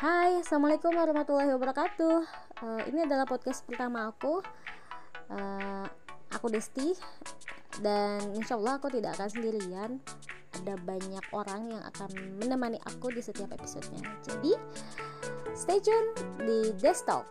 Hai, assalamualaikum warahmatullahi wabarakatuh. Uh, ini adalah podcast pertama aku. Uh, aku Desti dan insya Allah aku tidak akan sendirian. Ada banyak orang yang akan menemani aku di setiap episodenya. Jadi, stay tune di Desktop.